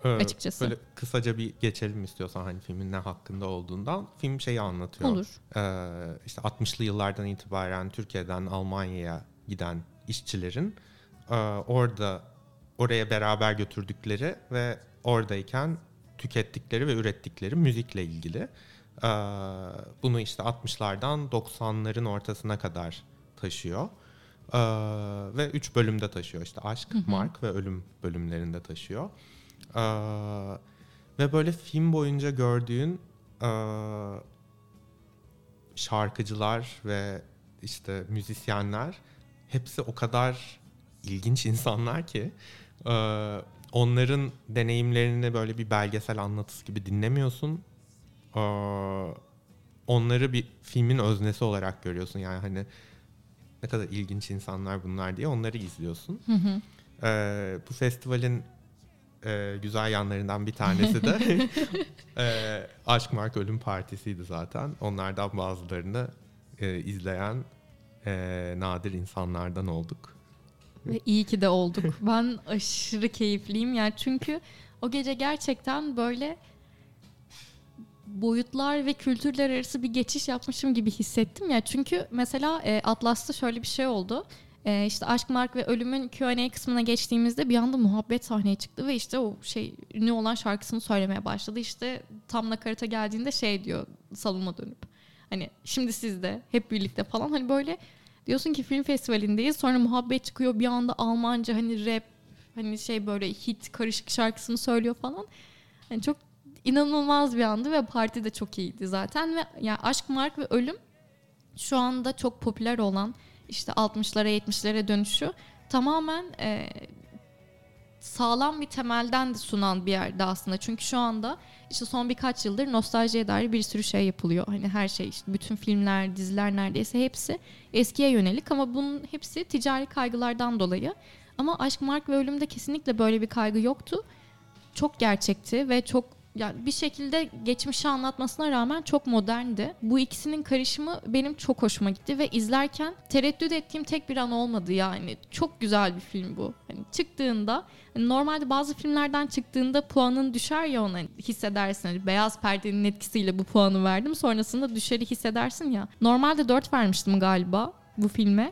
Ee, açıkçası. Böyle kısaca bir geçelim istiyorsan hani filmin ne hakkında olduğundan. Film şeyi anlatıyor. Olur. Ee, işte 60'lı yıllardan itibaren Türkiye'den Almanya'ya giden işçilerin e, orada oraya beraber götürdükleri ve oradayken tükettikleri ve ürettikleri müzikle ilgili. Ee, bunu işte 60'lardan 90'ların ortasına kadar taşıyor. Ee, ve 3 bölümde taşıyor. İşte aşk, mark ve ölüm bölümlerinde taşıyor. Ee, ve böyle film boyunca gördüğün e, şarkıcılar ve işte müzisyenler hepsi o kadar ilginç insanlar ki e, onların deneyimlerini böyle bir belgesel anlatısı gibi dinlemiyorsun. E, onları bir filmin öznesi olarak görüyorsun. Yani hani ne kadar ilginç insanlar bunlar diye onları izliyorsun. Hı hı. E, bu festivalin e, güzel yanlarından bir tanesi de e, Aşk Mark Ölüm Partisi'ydi zaten. Onlardan bazılarını e, izleyen e, nadir insanlardan olduk. Ve iyi ki de olduk. Ben aşırı keyifliyim yani çünkü o gece gerçekten böyle boyutlar ve kültürler arası bir geçiş yapmışım gibi hissettim ya. Çünkü mesela e, Atlas'ta şöyle bir şey oldu. E, işte Aşk, Mark ve Ölüm'ün Q&A kısmına geçtiğimizde bir anda muhabbet sahneye çıktı ve işte o şey ünlü olan şarkısını söylemeye başladı. İşte tam nakarata geldiğinde şey diyor salona dönüp. Hani şimdi siz de hep birlikte falan hani böyle diyorsun ki film festivalindeyiz sonra muhabbet çıkıyor bir anda Almanca hani rap hani şey böyle hit karışık şarkısını söylüyor falan. Hani çok inanılmaz bir andı ve parti de çok iyiydi zaten ve yani Aşk, Mark ve Ölüm şu anda çok popüler olan işte 60'lara 70'lere dönüşü tamamen e, sağlam bir temelden de sunan bir yerde aslında. Çünkü şu anda işte son birkaç yıldır nostaljiye dair bir sürü şey yapılıyor. Hani her şey işte bütün filmler, diziler neredeyse hepsi eskiye yönelik ama bunun hepsi ticari kaygılardan dolayı. Ama Aşk, Mark ve Ölüm'de kesinlikle böyle bir kaygı yoktu. Çok gerçekti ve çok yani bir şekilde geçmişi anlatmasına rağmen çok moderndi. Bu ikisinin karışımı benim çok hoşuma gitti ve izlerken tereddüt ettiğim tek bir an olmadı yani. Çok güzel bir film bu. Hani çıktığında hani normalde bazı filmlerden çıktığında puanın düşer ya ona hissedersin. Hani beyaz perdenin etkisiyle bu puanı verdim. Sonrasında düşeri hissedersin ya. Normalde 4 vermiştim galiba bu filme.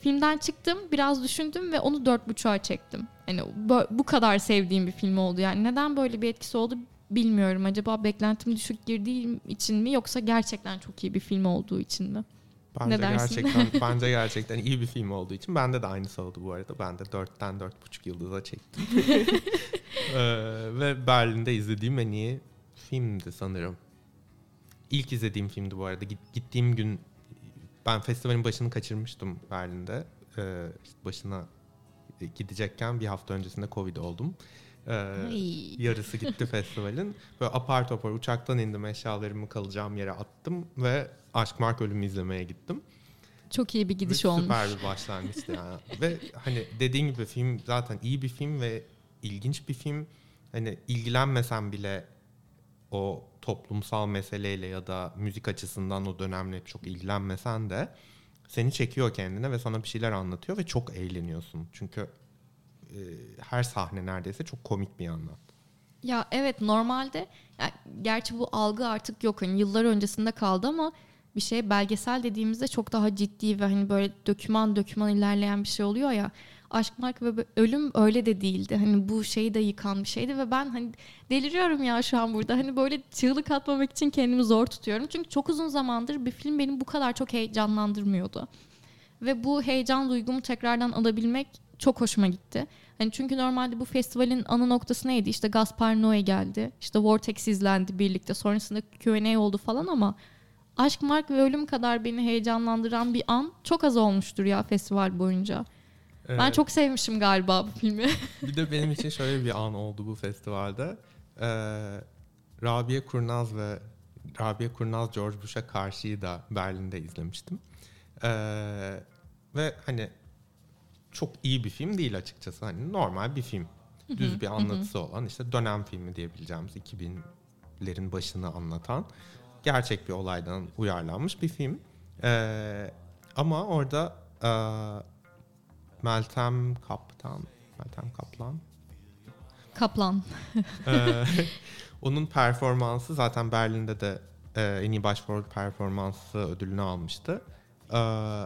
Filmden çıktım, biraz düşündüm ve onu dört buçuğa çektim. Yani bu, kadar sevdiğim bir film oldu. Yani neden böyle bir etkisi oldu bilmiyorum. Acaba beklentim düşük girdiğim için mi yoksa gerçekten çok iyi bir film olduğu için mi? Bence Ne dersin? gerçekten bence gerçekten iyi bir film olduğu için bende de aynısı oldu bu arada. Ben de 4'ten 4,5 yıldıza çektim. Ee, ve Berlin'de izlediğim en iyi filmdi sanırım. İlk izlediğim filmdi bu arada. Git- Gittiğim gün ben festivalin başını kaçırmıştım Berlin'de. Ee, işte başına gidecekken bir hafta öncesinde Covid oldum. Ee, Ay. yarısı gitti festivalin. Böyle apar topar uçaktan indim eşyalarımı kalacağım yere attım ve Aşk Mark Ölümü izlemeye gittim. Çok iyi bir gidiş Ve olmuş. Süper bir başlangıçtı yani. ve hani dediğin gibi film zaten iyi bir film ve ilginç bir film. Hani ilgilenmesen bile o toplumsal meseleyle ya da müzik açısından o dönemle çok ilgilenmesen de seni çekiyor kendine ve sana bir şeyler anlatıyor ve çok eğleniyorsun. Çünkü e, her sahne neredeyse çok komik bir yandan. Ya evet normalde ya, gerçi bu algı artık yok. Hani yıllar öncesinde kaldı ama bir şey belgesel dediğimizde çok daha ciddi ve hani böyle döküman döküman ilerleyen bir şey oluyor ya. Aşk, Mark ve Ölüm öyle de değildi. Hani bu şeyi de yıkan bir şeydi ve ben hani deliriyorum ya şu an burada. Hani böyle çığlık atmamak için kendimi zor tutuyorum. Çünkü çok uzun zamandır bir film benim bu kadar çok heyecanlandırmıyordu. Ve bu heyecan duygumu tekrardan alabilmek çok hoşuma gitti. Hani çünkü normalde bu festivalin ana noktası neydi? İşte Gaspar Noé geldi. İşte Vortex izlendi birlikte. Sonrasında Q&A oldu falan ama Aşk, Mark ve Ölüm kadar beni heyecanlandıran bir an çok az olmuştur ya festival boyunca. Evet. Ben çok sevmişim galiba bu filmi. bir de benim için şöyle bir an oldu bu festivalde. Ee, Rabia Kurnaz ve Rabia Kurnaz George Bush'a karşıyı da Berlin'de izlemiştim. Ee, ve hani çok iyi bir film değil açıkçası. Hani normal bir film. Düz bir anlatısı olan işte dönem filmi diyebileceğimiz 2000'lerin başını anlatan gerçek bir olaydan uyarlanmış bir film. Ee, ama orada e, Meltem Kaptan, Meltem Kaplan. Kaplan. ee, onun performansı zaten Berlin'de de e, en iyi başrol performansı ödülünü almıştı. Ee,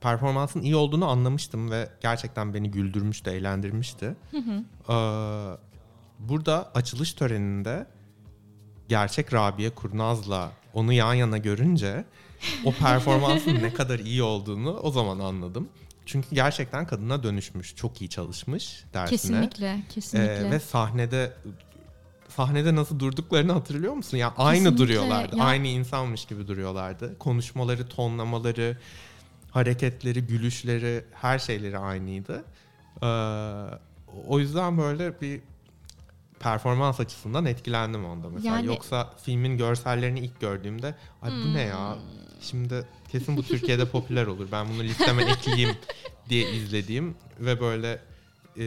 performansın iyi olduğunu anlamıştım ve gerçekten beni güldürmüştü, eğlendirmişti. Hı hı. Ee, burada açılış töreninde gerçek Rabia Kurnaz'la onu yan yana görünce o performansın ne kadar iyi olduğunu o zaman anladım. Çünkü gerçekten kadına dönüşmüş, çok iyi çalışmış dersine. Kesinlikle, kesinlikle. Ee, ve sahnede sahnede nasıl durduklarını hatırlıyor musun? Ya yani aynı kesinlikle, duruyorlardı. Ya. Aynı insanmış gibi duruyorlardı. Konuşmaları, tonlamaları, hareketleri, gülüşleri, her şeyleri aynıydı. Ee, o yüzden böyle bir performans açısından etkilendim onda mesela. Yani... Yoksa filmin görsellerini ilk gördüğümde ay bu hmm. ne ya? Hmm. Şimdi kesin bu Türkiye'de popüler olur. Ben bunu listeme ekleyeyim diye izlediğim ve böyle e,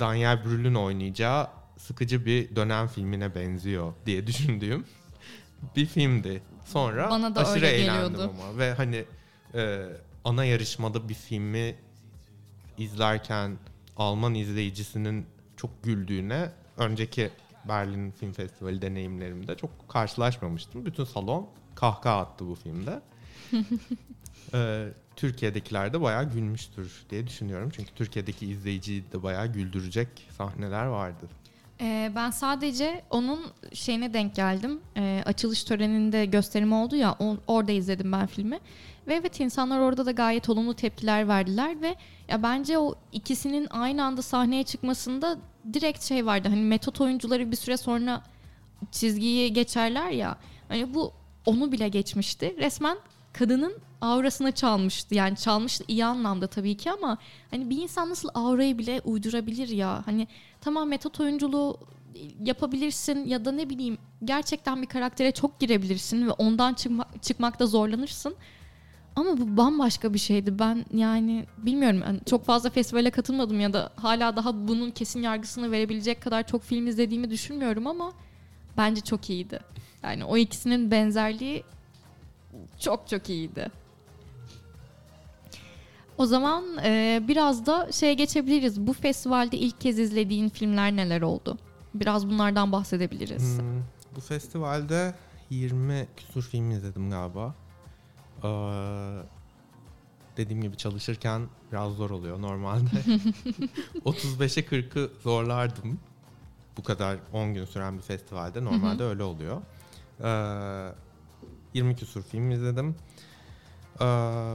Daniel Brühl'ün oynayacağı sıkıcı bir dönem filmine benziyor diye düşündüğüm bir filmdi. Sonra Bana da aşırı öyle eğlendim geliyordu. ama ve hani e, ana yarışmada bir filmi izlerken Alman izleyicisinin çok güldüğüne önceki Berlin Film Festivali deneyimlerimde çok karşılaşmamıştım. Bütün salon kahkaha attı bu filmde. ee, Türkiye'dekiler de bayağı gülmüştür diye düşünüyorum. Çünkü Türkiye'deki izleyiciyi de bayağı güldürecek sahneler vardı. Ee, ben sadece onun şeyine denk geldim. Ee, açılış töreninde gösterim oldu ya o, orada izledim ben filmi. Ve evet insanlar orada da gayet olumlu tepkiler verdiler ve ya bence o ikisinin aynı anda sahneye çıkmasında direkt şey vardı. Hani metot oyuncuları bir süre sonra çizgiyi geçerler ya. Hani bu onu bile geçmişti. Resmen kadının aurasını çalmıştı. Yani çalmıştı iyi anlamda tabii ki ama hani bir insan nasıl aurayı bile uydurabilir ya? Hani tamam metot oyunculuğu yapabilirsin ya da ne bileyim gerçekten bir karaktere çok girebilirsin ve ondan çıkma, çıkmakta zorlanırsın. Ama bu bambaşka bir şeydi. Ben yani bilmiyorum yani çok fazla festivale katılmadım ya da hala daha bunun kesin yargısını verebilecek kadar çok film izlediğimi düşünmüyorum ama bence çok iyiydi. Yani o ikisinin benzerliği çok çok iyiydi. O zaman e, biraz da şeye geçebiliriz. Bu festivalde ilk kez izlediğin filmler neler oldu? Biraz bunlardan bahsedebiliriz. Hmm, bu festivalde 20 küsur film izledim galiba. Ee, dediğim gibi çalışırken biraz zor oluyor normalde. 35'e 40'ı zorlardım. Bu kadar 10 gün süren bir festivalde normalde öyle oluyor. Ee, 20 küsur film izledim. Ee,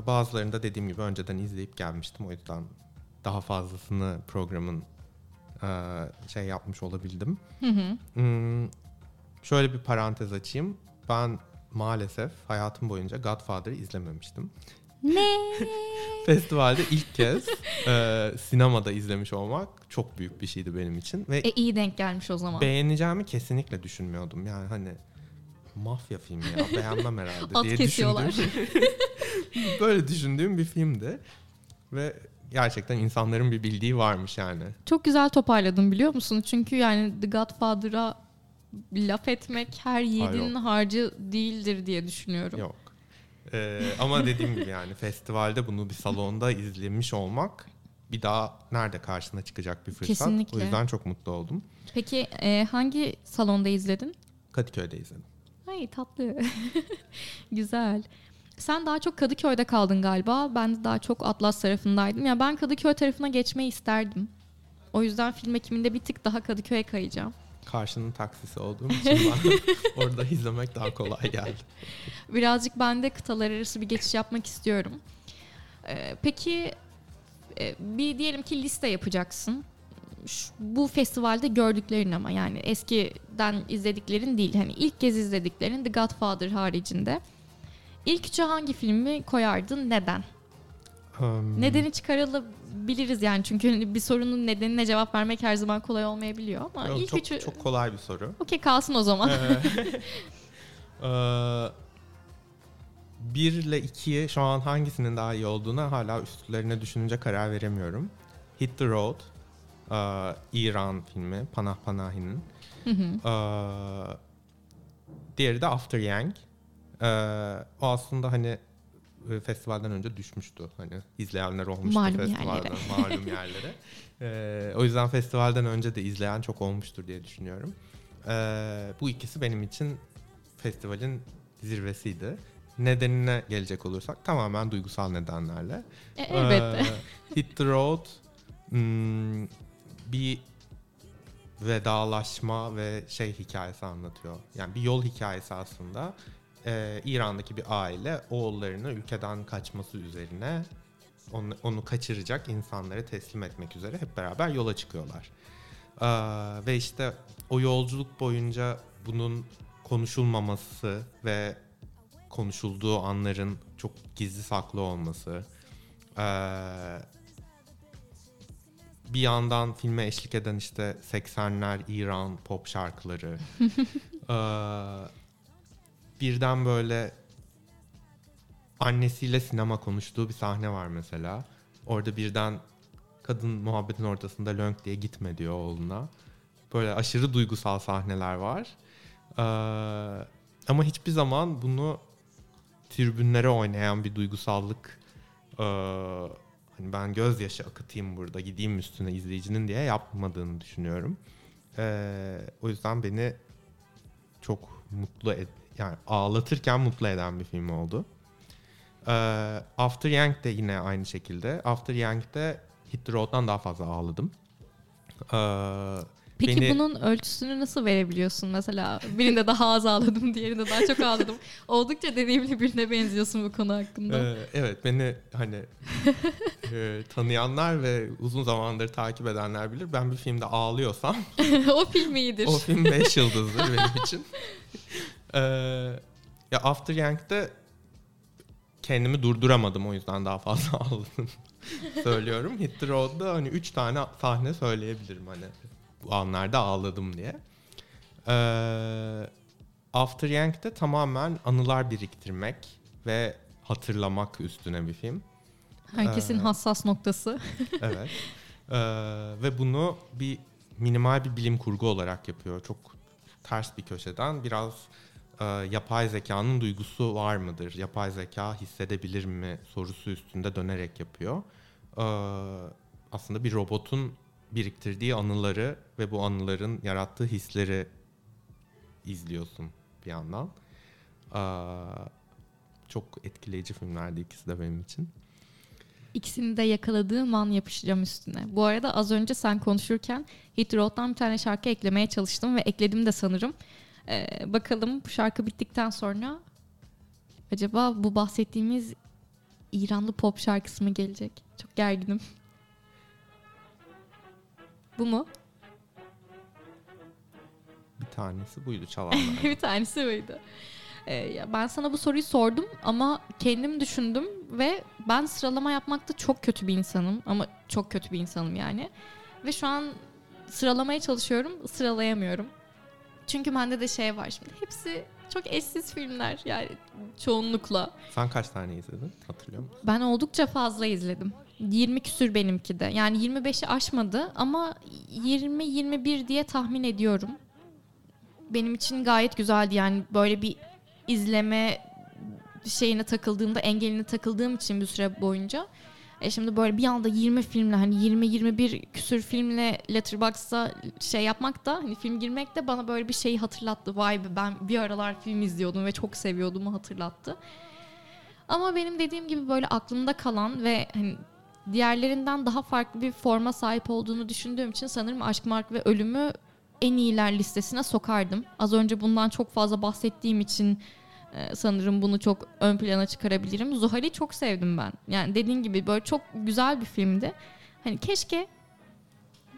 bazılarını da dediğim gibi önceden izleyip gelmiştim. O yüzden daha fazlasını programın e, şey yapmış olabildim. Hmm, şöyle bir parantez açayım. Ben maalesef hayatım boyunca Godfather'ı izlememiştim. Ne? Festivalde ilk kez e, sinemada izlemiş olmak çok büyük bir şeydi benim için. Ve e iyi denk gelmiş o zaman. Beğeneceğimi kesinlikle düşünmüyordum. Yani hani mafya filmi ya beğenmem herhalde diye kesiyorlar. Böyle düşündüğüm bir filmdi. Ve gerçekten insanların bir bildiği varmış yani. Çok güzel toparladın biliyor musun? Çünkü yani The Godfather'a laf etmek her yiğidin harcı değildir diye düşünüyorum. Yok. Ee, ama dediğim gibi yani festivalde bunu bir salonda izlemiş olmak bir daha nerede karşına çıkacak bir fırsat. Kesinlikle. O yüzden çok mutlu oldum. Peki e, hangi salonda izledin? Kadıköy'de izledim. Ay tatlı. Güzel. Sen daha çok Kadıköy'de kaldın galiba. Ben de daha çok Atlas tarafındaydım. Ya ben Kadıköy tarafına geçmeyi isterdim. O yüzden film ekiminde bir tık daha Kadıköy'e kayacağım. Karşının taksisi olduğum için ben orada izlemek daha kolay geldi. Birazcık ben de kıtalar arası bir geçiş yapmak istiyorum. Ee, peki e, bir diyelim ki liste yapacaksın. Şu- bu festivalde gördüklerin ama yani eskiden izlediklerin değil. Hani ilk kez izlediklerin The Godfather haricinde. İlk üçe hangi filmi koyardın? Neden? Um, Nedeni çıkarılabiliriz yani çünkü hani bir sorunun nedenine cevap vermek her zaman kolay olmayabiliyor ama yok, ilk çok, üçü çok kolay bir soru. okey kalsın o zaman. Ee, eee, bir ile ikiye şu an hangisinin daha iyi olduğuna hala üstlerine düşününce karar veremiyorum. Hit the Road, eee, İran filmi, Panah Panahi'nin. Hı hı. Eee, diğeri de After Yang. Eee, o aslında hani e, festivalden önce düşmüştü. Hani izleyenler olmuştu Malum festivalden malum yerlere. Eee, o yüzden festivalden önce de izleyen çok olmuştur diye düşünüyorum. Eee, bu ikisi benim için festivalin zirvesiydi. Nedenine gelecek olursak tamamen duygusal nedenlerle. E, elbette. Ee, Hit the Road hmm, bir vedalaşma ve şey hikayesi anlatıyor. Yani bir yol hikayesi aslında. Ee, İran'daki bir aile oğullarını ülkeden kaçması üzerine onu, onu kaçıracak insanları teslim etmek üzere hep beraber yola çıkıyorlar. Ee, ve işte o yolculuk boyunca bunun konuşulmaması ve konuşulduğu anların çok gizli saklı olması. Ee, bir yandan filme eşlik eden işte 80'ler İran pop şarkıları. Ee, birden böyle annesiyle sinema konuştuğu bir sahne var mesela. Orada birden kadın muhabbetin ortasında lönk diye gitme diyor oğluna. Böyle aşırı duygusal sahneler var. Ee, ama hiçbir zaman bunu tribünlere oynayan bir duygusallık ee, hani ben gözyaşı akıtayım burada gideyim üstüne izleyicinin diye yapmadığını düşünüyorum. Ee, o yüzden beni çok mutlu ed yani ağlatırken mutlu eden bir film oldu. Ee, After Yang de yine aynı şekilde. After Yang'de Hit the Road'dan daha fazla ağladım. Ee, Peki beni- bunun ölçüsünü nasıl verebiliyorsun mesela? Birinde daha az ağladım, diğerinde daha çok ağladım. Oldukça deneyimli birine benziyorsun bu konu hakkında. Ee, evet beni hani e, tanıyanlar ve uzun zamandır takip edenler bilir. Ben bir filmde ağlıyorsam o film iyidir. o film 5 yıldızdır benim için. Ee, ya After Yang'de kendimi durduramadım o yüzden daha fazla ağladım söylüyorum. Hit the Road'da hani 3 tane sahne söyleyebilirim hani bu anlarda ağladım diye. Ee, After Yang'de tamamen anılar biriktirmek ve hatırlamak üstüne bir film. Herkesin Ee, hassas noktası. Evet. Ee, ve bunu bir minimal bir bilim kurgu olarak yapıyor. Çok ters bir köşeden biraz e, yapay zekanın duygusu var mıdır? Yapay zeka hissedebilir mi sorusu üstünde dönerek yapıyor. Ee, aslında bir robotun biriktirdiği anıları ve bu anıların yarattığı hisleri izliyorsun bir yandan. Ee, çok etkileyici filmlerdi ikisi de benim için. İkisini de yakaladığım an yapışacağım üstüne. Bu arada az önce sen konuşurken Hit Road'dan bir tane şarkı eklemeye çalıştım ve ekledim de sanırım. Ee, bakalım bu şarkı bittikten sonra acaba bu bahsettiğimiz İranlı pop şarkısı mı gelecek? Çok gerginim. Bu mu? Bir tanesi buydu çalanlar. bir tanesi buydu. Ee, ya ben sana bu soruyu sordum ama kendim düşündüm ve ben sıralama yapmakta çok kötü bir insanım ama çok kötü bir insanım yani. Ve şu an sıralamaya çalışıyorum, sıralayamıyorum. Çünkü bende de şey var şimdi. Hepsi çok eşsiz filmler yani çoğunlukla. Sen kaç tane izledin? Hatırlıyor musun? Ben oldukça fazla izledim. 20 küsür benimki de. Yani 25'i aşmadı ama 20-21 diye tahmin ediyorum. Benim için gayet güzeldi yani böyle bir izleme şeyine takıldığımda, engeline takıldığım için bir süre boyunca e şimdi böyle bir anda 20 filmle hani 20-21 küsür filmle Letterboxd'a şey yapmak da hani film girmek de bana böyle bir şeyi hatırlattı. Vay be ben bir aralar film izliyordum ve çok seviyordum hatırlattı. Ama benim dediğim gibi böyle aklımda kalan ve hani diğerlerinden daha farklı bir forma sahip olduğunu düşündüğüm için sanırım Aşk, Mark ve Ölüm'ü en iyiler listesine sokardım. Az önce bundan çok fazla bahsettiğim için e, sanırım bunu çok ön plana çıkarabilirim. Zuhal'i çok sevdim ben. Yani dediğin gibi böyle çok güzel bir filmdi. Hani keşke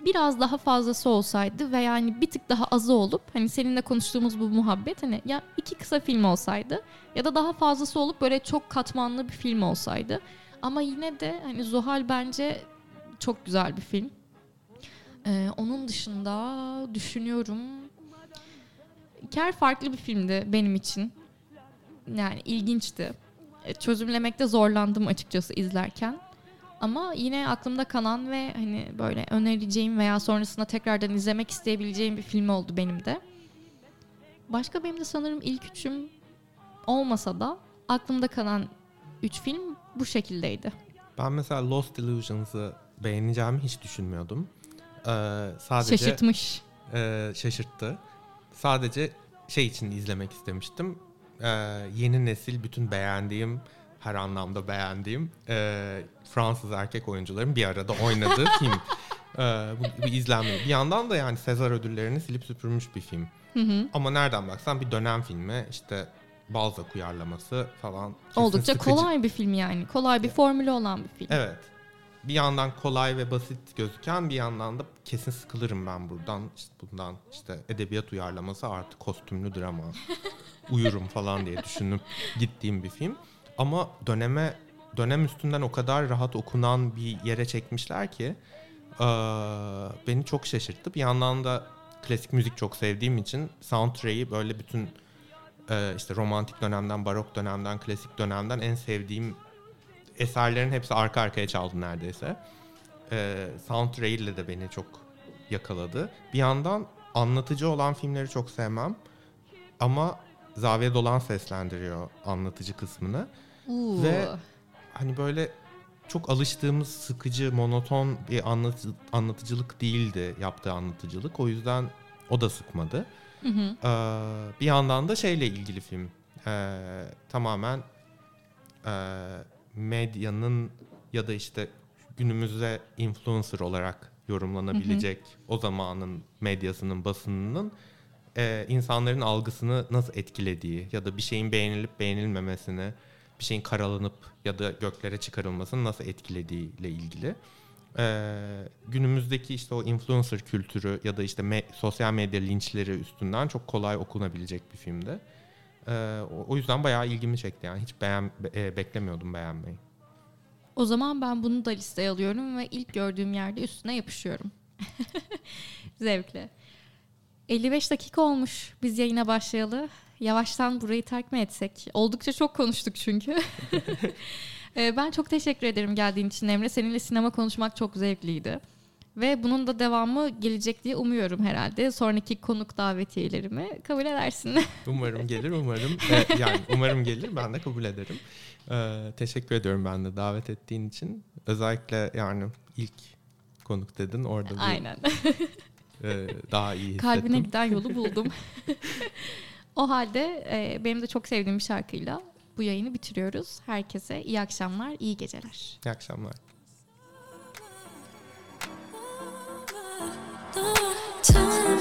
biraz daha fazlası olsaydı ve yani bir tık daha azı olup hani seninle konuştuğumuz bu muhabbet hani ya iki kısa film olsaydı ya da daha fazlası olup böyle çok katmanlı bir film olsaydı. Ama yine de hani Zuhal bence çok güzel bir film. Ee, onun dışında düşünüyorum. Ker farklı bir filmdi benim için. Yani ilginçti. E, çözümlemekte zorlandım açıkçası izlerken. Ama yine aklımda kalan ve hani böyle önereceğim veya sonrasında tekrardan izlemek isteyebileceğim bir film oldu benim de. Başka benim de sanırım ilk üçüm olmasa da aklımda kalan üç film bu şekildeydi. Ben mesela Lost Illusions'ı beğeneceğimi hiç düşünmüyordum. Ee, sadece Şaşırtmış. e, şaşırttı. Sadece şey için izlemek istemiştim. Ee, yeni nesil bütün beğendiğim her anlamda beğendiğim e, Fransız erkek oyuncuların bir arada oynadığı film. Ee, bu, bu izlenmeli. Bir yandan da yani Sezar ödüllerini silip süpürmüş bir film. Hı hı. Ama nereden baksan bir dönem filmi işte Balzac uyarlaması falan. Oldukça sıkıcı. kolay bir film yani. Kolay bir formülü olan bir film. Evet. Bir yandan kolay ve basit gözüken bir yandan da kesin sıkılırım ben buradan işte bundan işte edebiyat uyarlaması artı kostümlü drama uyurum falan diye düşünüp gittiğim bir film. Ama döneme dönem üstünden o kadar rahat okunan bir yere çekmişler ki eee, beni çok şaşırttı. Bir yandan da klasik müzik çok sevdiğim için soundtrack'i böyle bütün eee, işte romantik dönemden, barok dönemden, klasik dönemden en sevdiğim eserlerin hepsi arka arkaya çaldı neredeyse. Ee, soundtrack ile de beni çok yakaladı. Bir yandan anlatıcı olan filmleri çok sevmem. Ama Zaviye Dolan seslendiriyor anlatıcı kısmını. Uuu. Ve hani böyle çok alıştığımız sıkıcı, monoton bir anlatı, anlatıcılık değildi yaptığı anlatıcılık. O yüzden o da sıkmadı. Hı hı. Ee, bir yandan da şeyle ilgili film. Ee, tamamen e, medyanın ya da işte günümüzde influencer olarak yorumlanabilecek o zamanın medyasının basınının e, insanların algısını nasıl etkilediği ya da bir şeyin beğenilip beğenilmemesini, bir şeyin karalanıp ya da göklere çıkarılmasını nasıl etkilediği ile ilgili. Ee, günümüzdeki işte o influencer kültürü ya da işte me- sosyal medya linçleri üstünden çok kolay okunabilecek bir filmdi. Ee, o- yüzden bayağı ilgimi çekti yani hiç beğen be- e, beklemiyordum beğenmeyi. O zaman ben bunu da listeye alıyorum ve ilk gördüğüm yerde üstüne yapışıyorum. Zevkle. 55 dakika olmuş biz yayına başlayalı. Yavaştan burayı terk mi etsek? Oldukça çok konuştuk çünkü. Ee, ben çok teşekkür ederim geldiğin için Emre. Seninle sinema konuşmak çok zevkliydi. Ve bunun da devamı gelecek diye umuyorum herhalde. Sonraki konuk davetiyelerimi kabul edersin. Umarım gelir umarım e, yani umarım gelir ben de kabul ederim. Ee, teşekkür ediyorum ben de davet ettiğin için. Özellikle yani ilk konuk dedin orada Aynen. e, daha iyi hissettim. Kalbine giden yolu buldum. o halde e, benim de çok sevdiğim bir şarkıyla bu yayını bitiriyoruz. Herkese iyi akşamlar, iyi geceler. İyi akşamlar. Time